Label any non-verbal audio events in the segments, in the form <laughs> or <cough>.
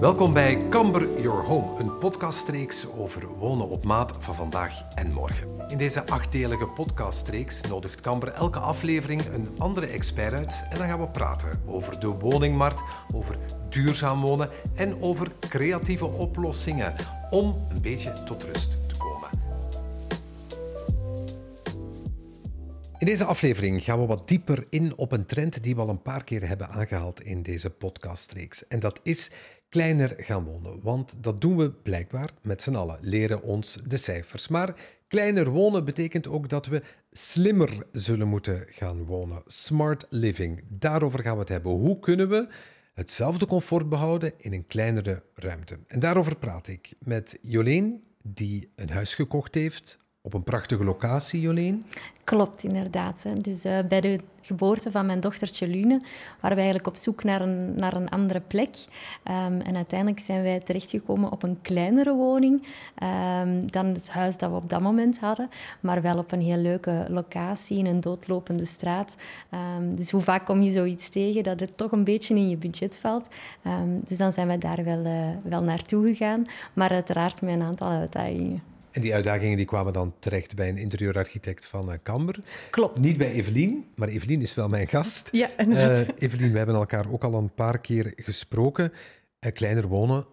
Welkom bij Camber Your Home, een podcastreeks over wonen op maat van vandaag en morgen. In deze achtdelige podcastreeks nodigt Camber elke aflevering een andere expert uit en dan gaan we praten over de woningmarkt, over duurzaam wonen en over creatieve oplossingen om een beetje tot rust te komen. In deze aflevering gaan we wat dieper in op een trend die we al een paar keer hebben aangehaald in deze podcastreeks. En dat is kleiner gaan wonen. Want dat doen we blijkbaar met z'n allen, leren ons de cijfers. Maar kleiner wonen betekent ook dat we slimmer zullen moeten gaan wonen. Smart living, daarover gaan we het hebben. Hoe kunnen we hetzelfde comfort behouden in een kleinere ruimte? En daarover praat ik met Joleen, die een huis gekocht heeft op een prachtige locatie, Joleen. Klopt, inderdaad. Dus uh, bij de geboorte van mijn dochtertje Lune waren we eigenlijk op zoek naar een, naar een andere plek. Um, en uiteindelijk zijn wij terechtgekomen op een kleinere woning um, dan het huis dat we op dat moment hadden. Maar wel op een heel leuke locatie in een doodlopende straat. Um, dus hoe vaak kom je zoiets tegen dat het toch een beetje in je budget valt. dus dan zijn we daar wel, uh, wel naartoe gegaan. Maar uiteraard met een aantal uitdagingen. En die uitdagingen die kwamen dan terecht bij een interieurarchitect van uh, Camber. Klopt. Niet bij Evelien, maar Evelien is wel mijn gast. Ja, inderdaad. Uh, Evelien, we hebben elkaar ook al een paar keer gesproken. Uh, kleiner wonen,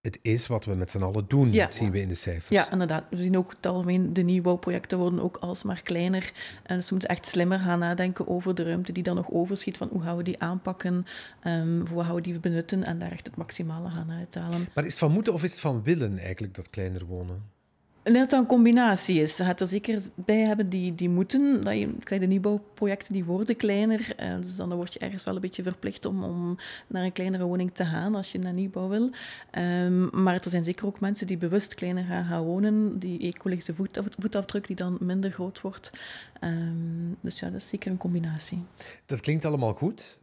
het is wat we met z'n allen doen, ja. zien we in de cijfers. Ja, inderdaad. We zien ook het algemeen, de nieuwbouwprojecten worden ook alsmaar kleiner. En dus we moeten echt slimmer gaan nadenken over de ruimte die dan nog overschiet. Van hoe gaan we die aanpakken, um, hoe gaan we die benutten en daar echt het maximale gaan uithalen. Maar is het van moeten of is het van willen eigenlijk, dat kleiner wonen? Dat het een combinatie is. Je gaat er zeker bij hebben die, die moeten. Dat je, de nieuwbouwprojecten die worden kleiner. Uh, dus dan word je ergens wel een beetje verplicht om, om naar een kleinere woning te gaan als je naar nieuwbouw wil. Um, maar er zijn zeker ook mensen die bewust kleiner gaan, wonen. Die ecologische voet, voetafdruk die dan minder groot wordt. Um, dus ja, dat is zeker een combinatie. Dat klinkt allemaal goed.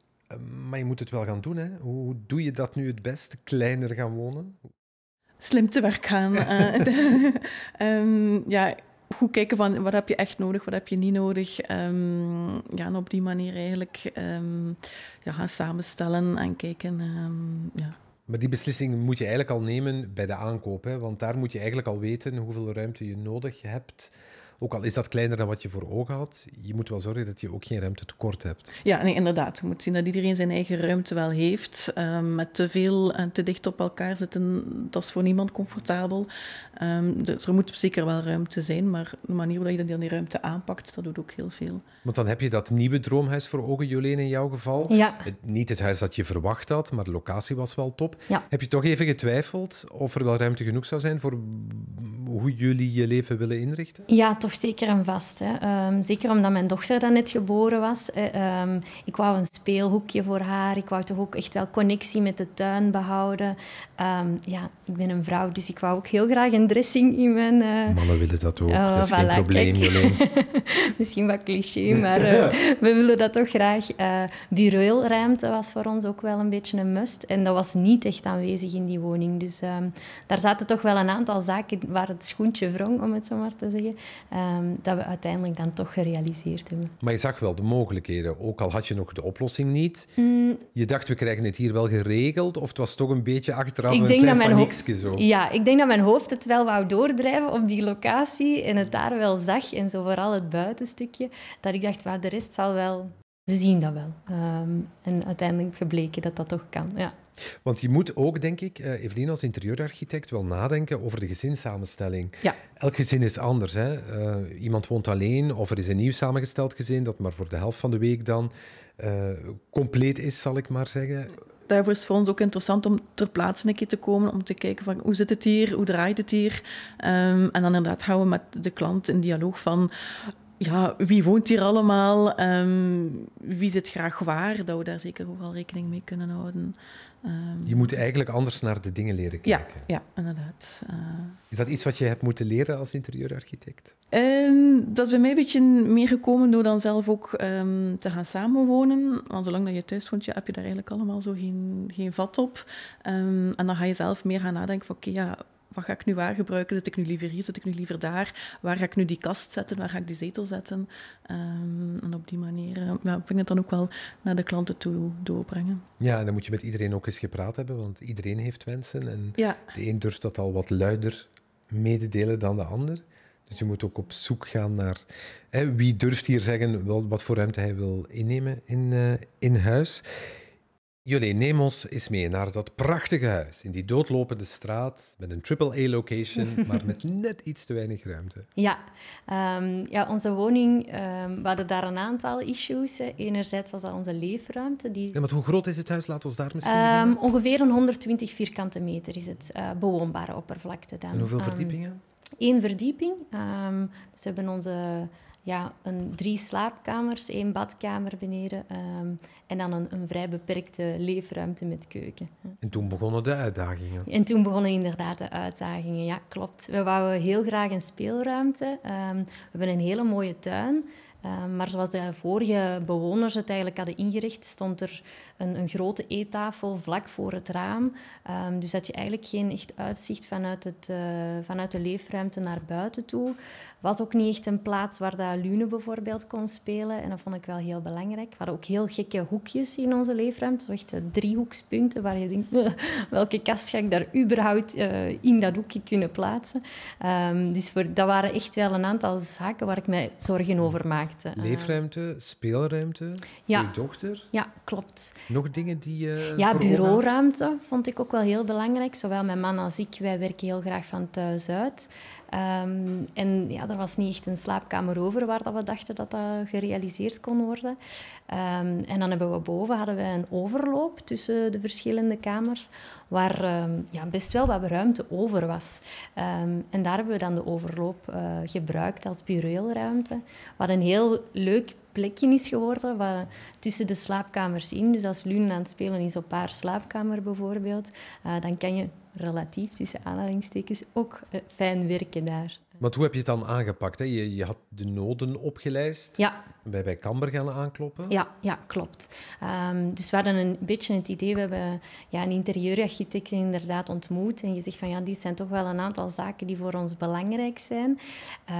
Maar je moet het wel gaan doen. Hè? Hoe doe je dat nu het best? Kleiner gaan wonen? Slim te werk gaan. um, <laughs> ja, goed kijken van wat heb je echt nodig, wat heb je niet nodig. Um, ja, en op die manier eigenlijk um, ja, gaan samenstellen en kijken. ja. Maar die beslissing moet je eigenlijk al nemen bij de aankoop. Hè? Want daar moet je eigenlijk al weten hoeveel ruimte je nodig hebt. Ook al is dat kleiner dan wat je voor ogen had, je moet wel zorgen dat je ook geen ruimte tekort hebt. Ja, nee, inderdaad. Je moet zien dat iedereen zijn eigen ruimte wel heeft. Um, met te veel en te dicht op elkaar zitten, dat is voor niemand comfortabel. Um, dus er moet zeker wel ruimte zijn, maar de manier waarop je dan die ruimte aanpakt, dat doet ook heel veel. Want dan heb je dat nieuwe droomhuis voor ogen, Jolene, in jouw geval. Ja. niet het huis dat je verwacht had, maar de locatie was wel top. Ja. Heb je toch even getwijfeld of er wel ruimte genoeg zou zijn voor hoe jullie je leven willen inrichten? Ja, toch zeker en vast. Hè. Um, zeker omdat mijn dochter dan net geboren was. Um, ik wou een speelhoekje voor haar. Ik wou toch ook echt wel connectie met de tuin behouden. Um, ja, ik ben een vrouw, dus ik wou ook heel graag een dressing in mijn... Uh... Mannen willen dat ook, uh, dat is voilà, geen probleem, <laughs> Misschien wat cliché, maar uh, <laughs> we willen dat toch graag. bureauruimte was voor ons ook wel een beetje een must. En dat was niet echt aanwezig in die woning. Dus daar zaten toch wel een aantal zaken waar het schoentje wrong, om het zo maar te zeggen. Um, dat we uiteindelijk dan toch gerealiseerd hebben. Maar je zag wel de mogelijkheden, ook al had je nog de oplossing niet. Mm. Je dacht, we krijgen het hier wel geregeld, of het was toch een beetje achteraf ik een denk klein paniekje zo? Ja, ik denk dat mijn hoofd het wel wou doordrijven op die locatie en het daar wel zag, en zo vooral het buitenstukje, dat ik dacht, well, de rest zal wel... We zien dat wel. Um, en uiteindelijk gebleken dat dat toch kan, ja. Want je moet ook, denk ik, uh, Evelien als interieurarchitect, wel nadenken over de gezinssamenstelling. Ja. Elk gezin is anders. Hè? Uh, iemand woont alleen of er is een nieuw samengesteld gezin dat maar voor de helft van de week dan uh, compleet is, zal ik maar zeggen. Daarvoor is het voor ons ook interessant om ter plaatse een keer te komen, om te kijken van hoe zit het hier, hoe draait het hier. Um, en dan inderdaad gaan we met de klant in dialoog van ja, wie woont hier allemaal? Um, wie zit graag waar? Dat we daar zeker ook wel rekening mee kunnen houden. Um, je moet eigenlijk anders naar de dingen leren kijken. Ja, ja inderdaad. Uh, is dat iets wat je hebt moeten leren als interieurarchitect? Um, dat is bij mij een beetje meer gekomen door dan zelf ook te gaan samenwonen. Want zolang dat je thuis woont, ja, heb je daar eigenlijk allemaal zo geen, geen vat op. en dan ga je zelf meer gaan nadenken van, oké, okay, ja wat ga ik nu waar gebruiken? Zit ik nu liever hier? Zit ik nu liever daar? Waar ga ik nu die kast zetten? Waar ga ik die zetel zetten? Ehm, en op die manier uh, ja, vind ik het dan ook wel naar de klanten toe doorbrengen. Ja, en dan moet je met iedereen ook eens gepraat hebben, want iedereen heeft wensen. En de een durft dat al wat luider mededelen dan de ander. Dus je moet ook op zoek gaan naar hè, wie durft hier zeggen wel, wat voor ruimte hij wil innemen in, uh, in huis. Jullie, neem ons eens mee naar dat prachtige huis in die doodlopende straat met een triple-A-location, <laughs> maar met net iets te weinig ruimte. Ja, um, ja onze woning, um, we hadden daar een aantal issues. Enerzijds was dat onze leefruimte. Die... Ja, maar hoe groot is het huis? Laat ons daar misschien um, Ongeveer een 120 vierkante meter is het uh, bewoonbare oppervlakte dan. En hoeveel verdiepingen? Eén verdieping. dus we hebben onze ja, een, drie slaapkamers, één badkamer beneden um, en dan een, een, vrij beperkte leefruimte met keuken. En toen begonnen de uitdagingen? En toen begonnen inderdaad de uitdagingen, ja, klopt. We wouden heel graag een speelruimte. Um, we hebben een hele mooie tuin. Um, maar zoals de vorige bewoners het eigenlijk hadden ingericht, stond er een, een grote eettafel vlak voor het raam. Um, dus dat je eigenlijk geen echt uitzicht vanuit, het, uh, vanuit de leefruimte naar buiten toe was ook niet echt een plaats waar dat Lune bijvoorbeeld kon spelen. En dat vond ik wel heel belangrijk. We hadden ook heel gekke hoekjes in onze leefruimte. Zo echt driehoekspunten waar je denkt, <laughs> welke kast ga ik daar überhaupt uh, in dat hoekje kunnen plaatsen? Um, dus voor, dat waren echt wel een aantal zaken waar ik mij zorgen over maakte. Leefruimte, speelruimte ja. je dochter? Ja, klopt. Nog dingen die je Ja, bureauruimte vond ik ook wel heel belangrijk. Zowel mijn man als ik, wij werken heel graag van thuis uit. Um, en ja, er was niet echt een slaapkamer over waar dat we dachten dat dat gerealiseerd kon worden. Um, en dan hebben we boven hadden we een overloop tussen de verschillende kamers, waar um, ja, best wel wat ruimte over was. en daar hebben we dan de overloop uh, gebruikt als bureelruimte, wat een heel leuk plekje is geworden wat, tussen de slaapkamers in. Dus als Lune aan het spelen is op haar slaapkamer bijvoorbeeld, uh, dan kan je relatief tussen aanhalingstekens ook uh, fijn werken daar. Want hoe heb je het dan aangepakt? Hè? Je, je had de noden opgelijst. Ja. Bij, bij Camber gaan aankloppen. Ja, ja klopt. Um, dus we hadden een beetje het idee, we hebben ja, een interieurarchitect inderdaad ontmoet. En je zegt van ja, die zijn toch wel een aantal zaken die voor ons belangrijk zijn.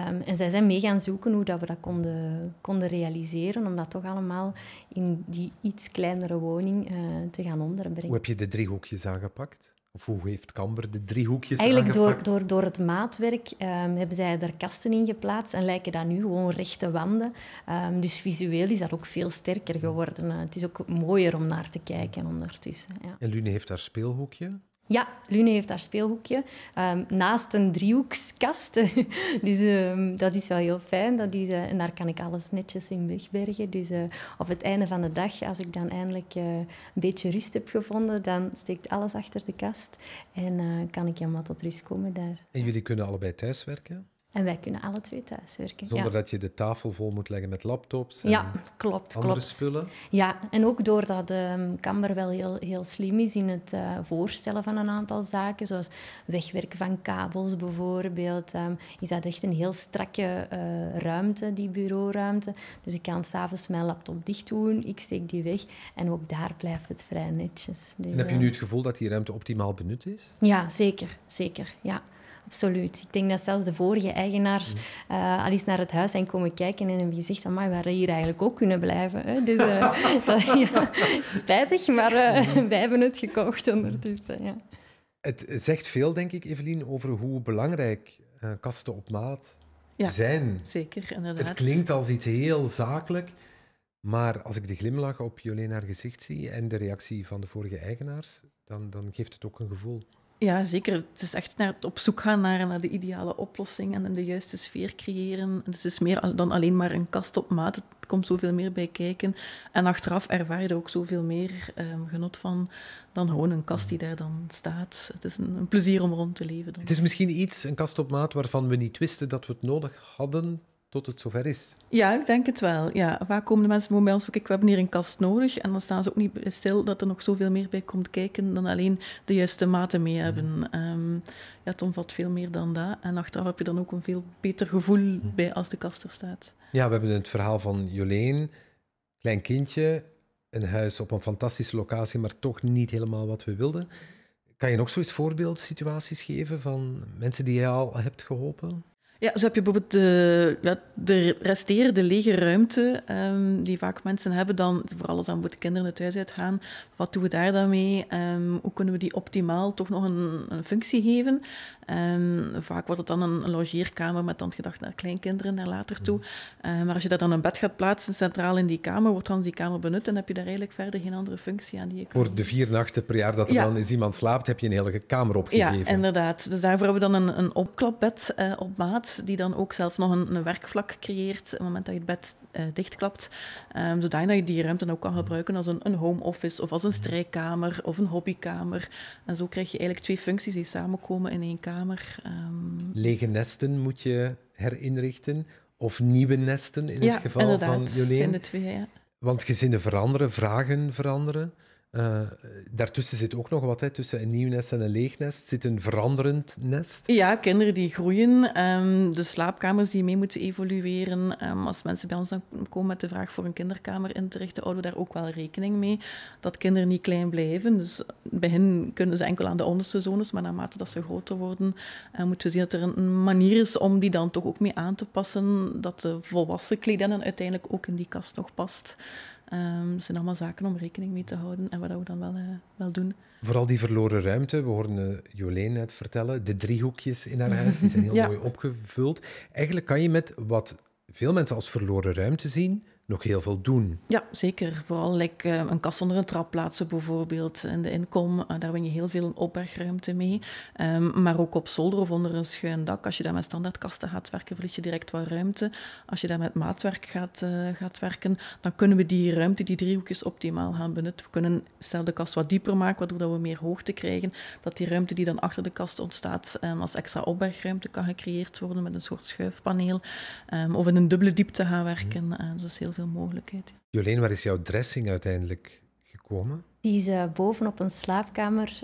Um, en zij zijn mee gaan zoeken hoe dat we dat konden, konden realiseren. Om dat toch allemaal in die iets kleinere woning uh, te gaan onderbrengen. Hoe heb je de driehoekjes aangepakt? Of hoe heeft Camber de driehoekjes Eigenlijk door, door, door het maatwerk um, hebben zij er kasten in geplaatst en lijken dat nu gewoon rechte wanden. Um, dus visueel is dat ook veel sterker geworden. Uh, het is ook mooier om naar te kijken ondertussen. Ja. En Lune heeft haar speelhoekje. Ja, Lune heeft haar speelhoekje um, naast een driehoekskast. <laughs> dus um, dat is wel heel fijn. Dat is, uh, en daar kan ik alles netjes in wegbergen. Dus uh, op het einde van de dag, als ik dan eindelijk uh, een beetje rust heb gevonden, dan steekt alles achter de kast en kan ik helemaal tot rust komen daar. En jullie kunnen allebei thuiswerken? En wij kunnen alle twee thuiswerken. Zonder dat je de tafel vol moet leggen met laptops en ja, klopt, andere klopt. spullen? Ja, en ook doordat um, Camber wel heel, heel slim is in het uh, voorstellen van een aantal zaken, zoals wegwerken van kabels bijvoorbeeld, um, is dat echt een heel strakke uh, ruimte, die bureauruimte. Dus ik kan s'avonds mijn laptop dicht doen, ik steek die weg en ook daar blijft het vrij netjes. Dus, en heb je nu het gevoel dat die ruimte optimaal benut is? Ja, zeker. zeker ja absoluut. Ik denk dat zelfs de vorige eigenaars uh, al eens naar het huis zijn komen kijken en hebben gezegd van, we hadden hier eigenlijk ook kunnen blijven. Hè. Dus uh, <laughs> dat, ja, spijtig, maar uh, wij hebben het gekocht ondertussen. Ja. Het zegt veel, denk ik, Evelien, over hoe belangrijk kasten op maat ja, zijn. Zeker, inderdaad. Het klinkt als iets heel zakelijk, maar als ik de glimlach op Jolene haar gezicht zie en de reactie van de vorige eigenaars, dan, dan geeft het ook een gevoel. Ja, zeker. Het is echt naar op zoek gaan naar, naar de ideale oplossing en de juiste sfeer creëren. Dus het is meer dan alleen maar een kast op maat. Het komt zoveel meer bij kijken. En achteraf ervaar je er ook zoveel meer um, genot van dan gewoon een kast die daar dan staat. Het is een, een plezier om rond te leven. Het is misschien iets, een kast op maat, waarvan we niet wisten dat we het nodig hadden tot het zover is. Ja, ik denk het wel. Ja, vaak komen de mensen bij ons van, kijk, we hebben hier een kast nodig. En dan staan ze ook niet stil dat er nog zoveel meer bij komt kijken dan alleen de juiste maten mee hebben. Um, ja, het omvat veel meer dan dat. En achteraf heb je dan ook een veel beter gevoel bij als de kast er staat. Ja, we hebben het verhaal van Joleen, klein kindje, een huis op een fantastische locatie, maar toch niet helemaal wat we wilden. Kan je nog zoiets voorbeeldsituaties geven van mensen die je al hebt geholpen? Ja, zo heb je bijvoorbeeld de, ja, de resterende lege ruimte um, die vaak mensen hebben dan, vooral als dan de kinderen het huis uitgaan, wat doen we daar dan mee? Um, hoe kunnen we die optimaal toch nog een, een functie geven? Um, vaak wordt het dan een, een, logeerkamer met dan gedacht naar kleinkinderen naar later toe. maar als je daar dan een bed gaat plaatsen centraal in die kamer, wordt dan die kamer benut en heb je daar eigenlijk verder geen andere functie aan die je kan... Voor de vier nachten per jaar dat er dan is iemand slaapt, heb je een hele kamer opgegeven. Ja, inderdaad. Dus daarvoor hebben we dan een, een opklapbed uh, op maat die dan ook zelf nog een, een werkvlak creëert op het moment dat je het bed uh, dichtklapt. Um, zodat je die ruimte ook kan gebruiken als een, een home office of als een strijkkamer of een hobbykamer. En zo krijg je eigenlijk twee functies die samenkomen in één kamer. Um... Lege nesten moet je herinrichten of nieuwe nesten in het geval van Jolene. zijn de twee, ja. Want gezinnen veranderen, vragen veranderen. Uh, daartussen zit ook nog wat, hè, tussen een nieuw nest en een leeg nest zit een veranderend nest. Ja, kinderen die groeien, um, de slaapkamers die mee moeten evolueren. Um, als mensen bij ons dan komen met de vraag voor een kinderkamer in te richten, houden we daar ook wel rekening mee dat kinderen niet klein blijven. Dus bij hen kunnen ze enkel aan de onderste zones, maar naarmate dat ze groter worden, uh, moeten we zien dat er een manier is om die dan toch ook mee aan te passen, dat de volwassen kledinnen uiteindelijk ook in die kast nog past. Um, dat zijn allemaal zaken om rekening mee te houden en wat we dan wel, uh, wel doen. Vooral die verloren ruimte, we hoorden uh, Jolene net vertellen, de driehoekjes in haar huis, die zijn heel <laughs> mooi opgevuld. Eigenlijk kan je met wat veel mensen als verloren ruimte zien, nog heel veel doen. Ja, zeker. Vooral like, uh, een kast onder een trap plaatsen bijvoorbeeld. En de inkom, uh, daar win je heel veel opbergruimte mee. Um, maar ook op zolder of onder een schuin dak. Als je daar met standaardkasten gaat werken, verlies je direct wat ruimte. Als je daar met maatwerk gaat, uh, gaat werken, dan kunnen we die ruimte, die driehoekjes, optimaal gaan benutten. We kunnen stel de kast wat dieper maken, waardoor we meer hoogte krijgen. Dat die ruimte die dan achter de kast ontstaat, um, als extra opbergruimte kan gecreëerd worden met een soort schuifpaneel. Um, of in een dubbele diepte gaan werken. Mm. dat is heel veel mogelijkheid. Jolene, waar is jouw dressing uiteindelijk gekomen? Die is uh, boven op een slaapkamer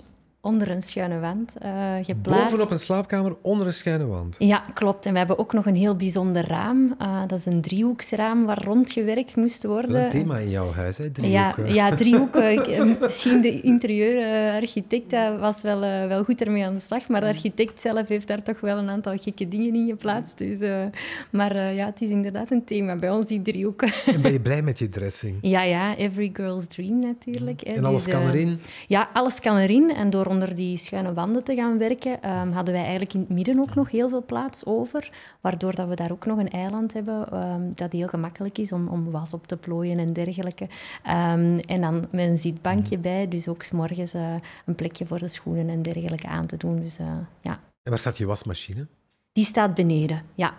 onder een schuine wand uh, geplaatst. Bovenop een slaapkamer onder een schuine wand? Ja, klopt. En we hebben ook nog een heel bijzonder raam. Uh, dat is een driehoeksraam waar rondgewerkt moest worden. Dat is een thema in jouw huis, hè? Driehoeken. Ja, ja <laughs> driehoeken. Eh, misschien de interieurarchitect was wel, wel goed ermee aan de slag, maar de architect zelf heeft daar toch wel een aantal gekke dingen in geplaatst. Dus, maar ja, het is inderdaad een thema bij ons, die driehoeken. <laughs> En ben je blij met je dressing? Ja, ja. Every girl's dream natuurlijk. En alles dus, kan erin? Ja, alles kan erin. En door onder die schuine wanden te gaan werken, um, hadden wij eigenlijk in het midden ook nog heel veel plaats over. Waardoor dat we daar ook nog een eiland hebben um, dat heel gemakkelijk is om, om was op te plooien en dergelijke. Um, en dan met een zitbankje bij, dus ook s'morgens uh, een plekje voor de schoenen en dergelijke aan te doen. Dus, uh, ja. En waar staat je wasmachine? Die staat beneden, ja.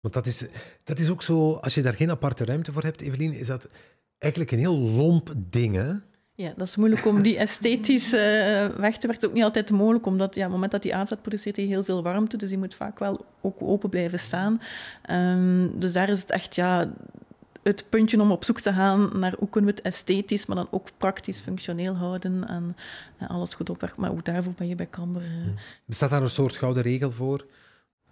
Want dat is, dat is ook zo, als je daar geen aparte ruimte voor hebt, Evelien, is dat eigenlijk een heel lomp ding, hè? Ja, dat is moeilijk om die esthetisch uh, weg te werken. Het is ook niet altijd mogelijk, omdat ja, op het moment dat die aanzet produceert hij heel veel warmte, dus die moet vaak wel ook open blijven staan. Um, dus daar is het echt ja, het puntje om op zoek te gaan naar hoe kunnen we het esthetisch, maar dan ook praktisch functioneel houden en, en alles goed opwerken. Maar ook daarvoor ben je bij Camber. Uh... Bestaat daar een soort gouden regel voor?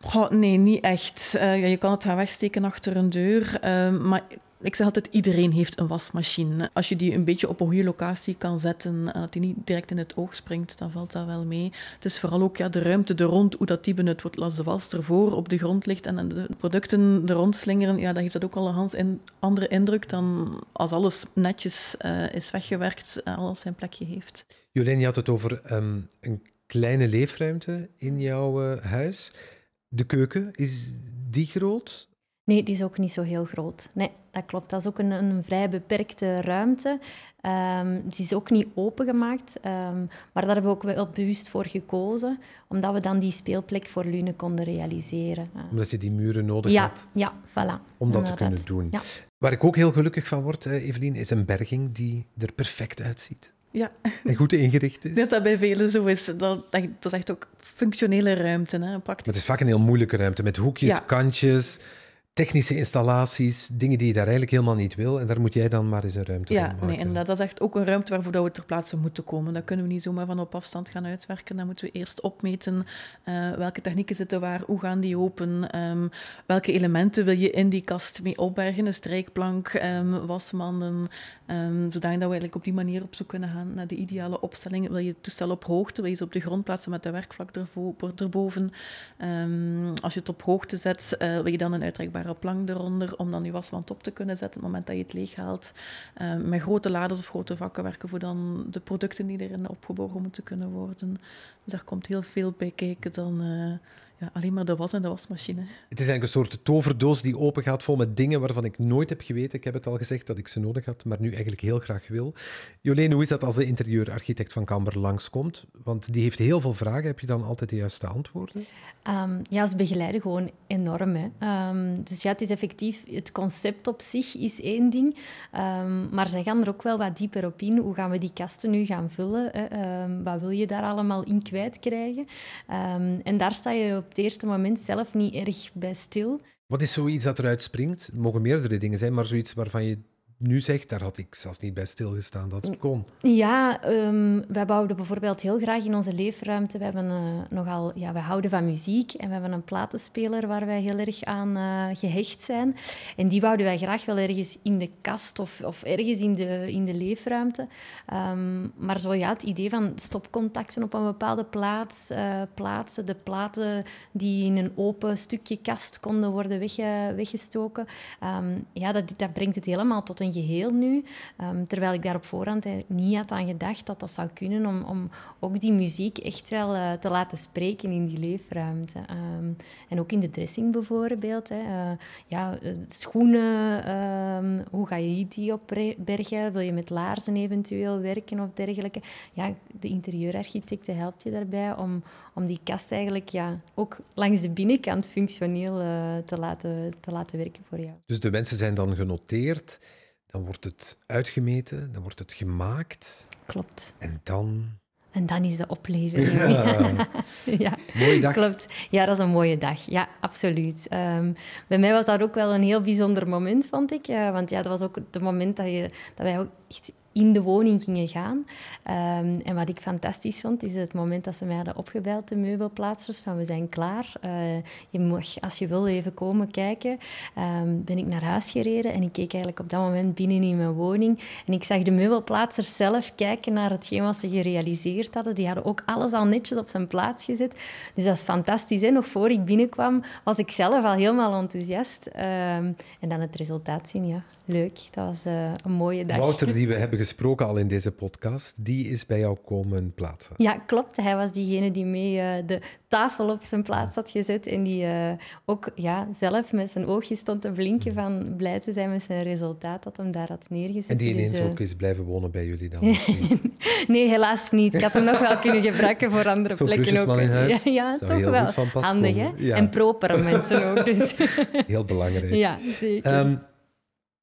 Goh, nee, niet echt. Uh, ja, je kan het gaan wegsteken achter een deur, uh, maar ik zeg altijd, iedereen heeft een wasmachine. Als je die een beetje op een goede locatie kan zetten, en dat die niet direct in het oog springt, dan valt dat wel mee. Het is vooral ook ja, de ruimte er rond, hoe dat die benut wordt. Als de was ervoor op de grond ligt en de producten er rond slingeren, ja, dan heeft dat ook al een een andere indruk dan als alles netjes uh, is weggewerkt en alles zijn plekje heeft. Jolien, je had het over um, een kleine leefruimte in jouw huis. De keuken, is die groot? Nee, die is ook niet zo heel groot. Nee, dat klopt. Dat is ook een, een vrij beperkte ruimte. Um, die is ook niet opengemaakt. Um, maar daar hebben we ook wel bewust voor gekozen, omdat we dan die speelplek voor Lune konden realiseren. Omdat je die muren nodig ja, had? Ja, voilà. Om dat te kunnen doen. Ja. Waar ik ook heel gelukkig van word, Evelien, is een berging die er perfect uitziet. Ja. En goed ingericht is. Dat dat bij velen zo is. Dat, dat, dat is echt ook functionele ruimte. Hè, praktisch. Maar het is vaak een heel moeilijke ruimte met hoekjes, kantjes technische installaties, dingen die je daar eigenlijk helemaal niet wil. En daar moet jij dan maar eens een ruimte ja, voor maken. Nee, en dat is echt ook een ruimte waarvoor we ter plaatse moeten komen. Dat kunnen we niet zomaar van op afstand gaan uitwerken. Dan moeten we eerst opmeten uh, welke technieken zitten waar, hoe gaan die open, um, welke elementen wil je in die kast mee opbergen, een strijkplank, um, wasmanden, um, zodat we eigenlijk op die manier op zoek kunnen gaan naar de ideale opstelling. Wil je het toestel op hoogte, wil je ze op de grond plaatsen met de werkvlak erboven. als je het op hoogte zet, uh, wil je dan een uitrekbare plank eronder om dan je wasmand op te kunnen zetten op het moment dat je het leeghaalt. Uh, met grote laders of grote vakken werken voor dan de producten die erin opgeborgen moeten kunnen worden. Dus daar komt heel veel bij kijken dan... Uh, ja, alleen maar de was en de wasmachine. Het is eigenlijk een soort toverdoos die open gaat vol met dingen waarvan ik nooit heb geweten. Ik heb het al gezegd dat ik ze nodig had, maar nu eigenlijk heel graag wil. Jolene, hoe is dat als de interieurarchitect van Camber langskomt? Want die heeft heel veel vragen. Heb je dan altijd de juiste antwoorden? Um, ja, ze begeleiden gewoon enorm. Hè. Um, dus ja, het is effectief... Het concept op zich is één ding, um, maar ze gaan er ook wel wat dieper op in. Hoe gaan we die kasten nu gaan vullen? Hè? wat wil je daar allemaal in kwijtkrijgen? en daar sta je op het eerste moment zelf niet erg bij stil. Wat is zoiets dat eruit springt? Het mogen meerdere dingen zijn, maar zoiets waarvan je nu zegt, daar had ik zelfs niet bij stilgestaan dat het kon. Ja, um, wij bouwden bijvoorbeeld heel graag in onze leefruimte. We, hebben, uh, nogal, ja, wij houden van muziek en we hebben een platenspeler waar wij heel erg aan uh, gehecht zijn. En die wouden wij graag wel ergens in de kast of, of ergens in de, in de leefruimte. Um, maar zo ja, het idee van stopcontacten op een bepaalde plaats uh, plaatsen, de platen die in een open stukje kast konden worden wegge, weggestoken. Um, ja, dat, dat brengt het helemaal tot een geheel nu. Um, terwijl ik daar op voorhand niet had aan gedacht dat dat zou kunnen om, om ook die muziek echt wel uh, te laten spreken in die leefruimte. Um, en ook in de dressing bijvoorbeeld. Hè. Uh, ja, eh, schoenen, um, hoe ga je die opbergen? Wil je met laarzen eventueel werken of dergelijke? Ja, de interieurarchitecte helpt je daarbij om, om die kast eigenlijk ja, ook langs de binnenkant functioneel te, laten, te laten werken voor jou. Dus de wensen zijn dan genoteerd. Dan wordt het uitgemeten, dan wordt het gemaakt. Klopt. En dan. En dan is de oplevering. Ja. <laughs> ja. Mooie dag. Klopt. Ja, dat is een mooie dag. Ja, absoluut. Um, bij mij was dat ook wel een heel bijzonder moment, vond ik. Uh, want ja, dat was ook het moment dat, je, dat wij ook echt in de woning gingen gaan. Um, en wat ik fantastisch vond, is het moment dat ze mij hadden opgebeld, de meubelplaatsers, van we zijn klaar. Uh, je mag, als je wil, even komen kijken. Um, ben ik naar huis gereden en ik keek eigenlijk op dat moment binnen in mijn woning. En ik zag de meubelplaatsers zelf kijken naar hetgeen wat ze gerealiseerd hadden. Die hadden ook alles al netjes op zijn plaats gezet. Dus dat is fantastisch. Hè? Nog voor ik binnenkwam, was ik zelf al helemaal enthousiast. Um, en dan het resultaat zien, ja leuk. Dat was uh, een mooie dag. Wouter, die we hebben gesproken al in deze podcast, die is bij jou komen plaatsen. Ja, klopt. Hij was diegene die mee uh, de tafel op zijn plaats had gezet en die uh, ook ja, zelf met zijn oogjes stond te blinken van blij te zijn met zijn resultaat dat hem daar had neergezet. En die ineens dus, ook is blijven wonen bij jullie dan? <laughs> nee, helaas niet. Ik had hem nog wel kunnen gebruiken voor andere plekken ook. in huis? <laughs> Ja, ja toch wel. Handig, hè? Ja. En propere mensen ook. Dus. <laughs> Heel belangrijk. Ja, zeker. Um,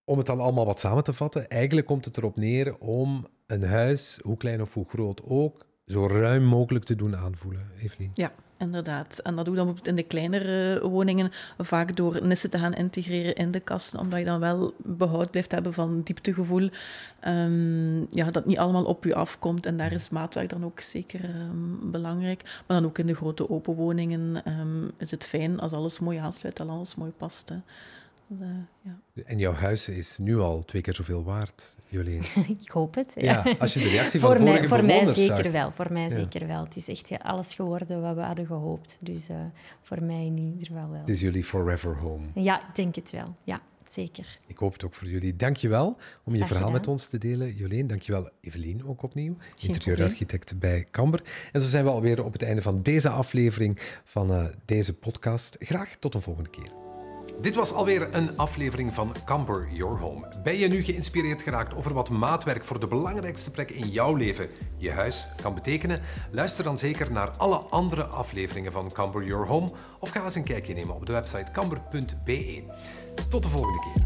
om het dan allemaal wat samen te vatten, eigenlijk komt het erop neer om een huis, hoe klein of hoe groot ook, zo ruim mogelijk te doen aanvoelen. Evelien? Ja, inderdaad. En dat doe je dan in de kleinere woningen vaak door nissen te gaan integreren in de kasten, omdat je dan wel behoud blijft hebben van dieptegevoel. Um, ja, dat niet allemaal op je afkomt. En daar is maatwerk dan ook zeker um, belangrijk. Maar dan ook in de grote open woningen um, is het fijn als alles mooi aansluit, en alles mooi past. Hè. Uh, ja. En jouw huis is nu al twee keer zoveel waard, Jolien. <laughs> ik hoop het. Ja. ja. als je de reactie van voor mij, Voor mij zeker wel. Voor mij ja. zeker wel. Het is echt alles geworden wat we hadden gehoopt. Dus uh, voor mij in ieder geval wel. Het is jullie forever home. Ja, ik denk het wel. Ja, zeker. Ik hoop het ook voor jullie. Dank je wel om je verhaal gedaan. met ons te delen, Jolien. Dank je wel, Evelien, ook opnieuw. Interieurarchitect bij Camber. En zo zijn we alweer op het einde van deze aflevering van uh, deze podcast. Graag tot een volgende keer. Dit was alweer een aflevering van Camper Your Home. Ben je nu geïnspireerd geraakt over wat maatwerk voor de belangrijkste plek in jouw leven, je huis, kan betekenen? Luister dan zeker naar alle andere afleveringen van Camper Your Home of ga eens een kijkje nemen op de website camber.be. Tot de volgende keer.